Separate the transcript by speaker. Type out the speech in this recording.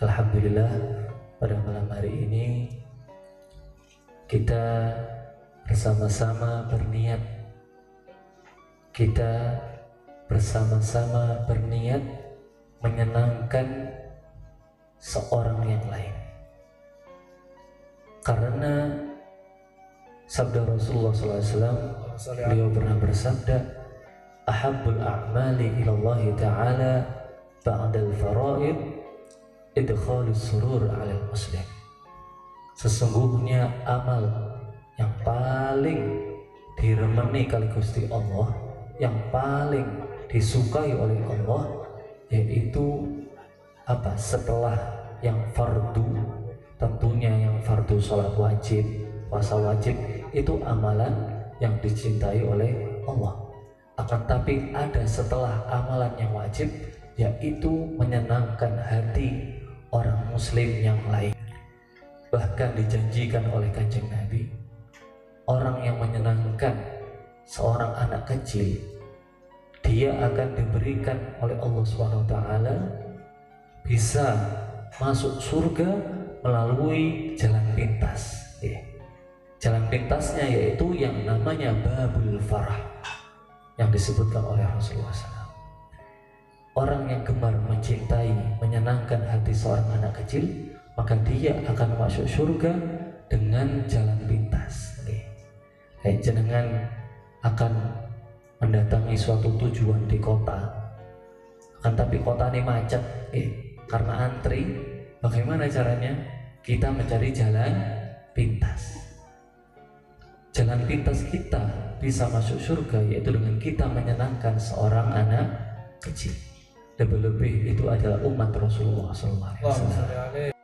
Speaker 1: Alhamdulillah pada malam hari ini kita bersama-sama berniat. Kita bersama-sama berniat menyenangkan seorang yang lain. Karena sabda Rasulullah SAW beliau pernah bersabda ahabbul a'mali ilallahi ta'ala ba'dal faraid idkhalus surur 'alal muslim sesungguhnya amal yang paling diremeni kali Gusti Allah yang paling disukai oleh Allah yaitu apa? Setelah yang fardu tentunya yang fardu sholat wajib puasa wajib itu amalan yang dicintai oleh Allah. Akan tapi ada setelah amalan yang wajib yaitu menyenangkan hati orang muslim yang lain bahkan dijanjikan oleh kanjeng Nabi orang yang menyenangkan seorang anak kecil dia akan diberikan oleh Allah SWT bisa masuk surga melalui jalan pintas yeah Jalan pintasnya yaitu yang namanya Babul Farah yang disebutkan oleh Rasulullah SAW. Orang yang gemar mencintai, menyenangkan hati seorang anak kecil, maka dia akan masuk surga dengan jalan pintas. Kayak jenengan akan mendatangi suatu tujuan di kota, akan tapi kota ini macet, eh, karena antri. Bagaimana caranya? Kita mencari jalan pintas jalan pintas kita bisa masuk surga yaitu dengan kita menyenangkan seorang anak kecil lebih-lebih itu adalah umat Rasulullah SAW